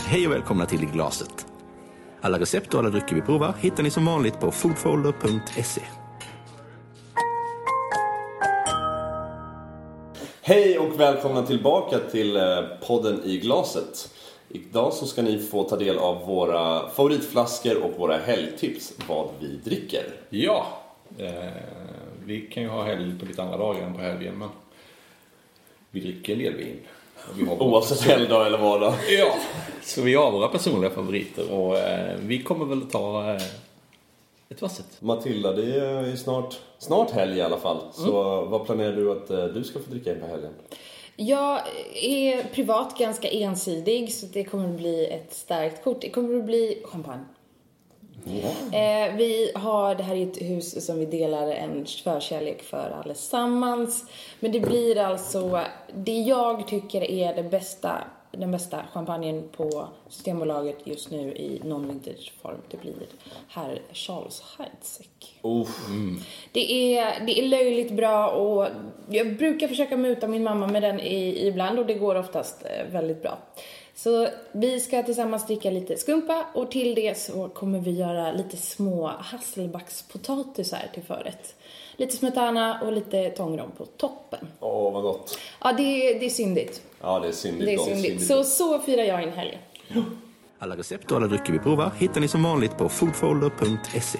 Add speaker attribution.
Speaker 1: Hej och välkomna till I glaset. Alla recept och alla drycker vi provar hittar ni som vanligt på foodfolder.se.
Speaker 2: Hej och välkomna tillbaka till eh, podden i glaset. Idag så ska ni få ta del av våra favoritflaskor och våra helgtips vad vi dricker.
Speaker 3: Ja, eh, vi kan ju ha helg på lite andra dagar än på helgen men vi dricker en del vin. Och Vi har våra
Speaker 2: Oavsett helgdag eller vardag.
Speaker 3: Ja, så vi har våra personliga favoriter och eh, vi kommer väl ta eh, ett varsitt.
Speaker 2: Matilda, det är ju snart, snart helg i alla fall. Så vad planerar du att eh, du ska få dricka in på helgen?
Speaker 4: Jag är privat ganska ensidig så det kommer att bli ett starkt kort. Det kommer att bli champagne. Eh, vi har, det här är ett hus som vi delar en förkärlek för allesammans. Men det blir alltså, det jag tycker är det bästa, den bästa champagnen på Systembolaget just nu i non-vintage form. Det blir herr Charles Heidsieck.
Speaker 2: Uff,
Speaker 4: Det är, det är löjligt bra och jag brukar försöka muta min mamma med den i, ibland och det går oftast eh, väldigt bra. Så vi ska tillsammans dricka lite skumpa och till det så kommer vi göra lite små hasselbackspotatisar till förrätt. Lite smetana och lite tångrom på toppen.
Speaker 2: åh vad gott.
Speaker 4: Ja, det, är- det är syndigt.
Speaker 2: Ja, det är syndigt
Speaker 4: Det är
Speaker 2: gott,
Speaker 4: syndigt. Så, så firar jag in helgen.
Speaker 1: Alla recept och alla drycker vi provar hittar ni som vanligt på foodfolder.se.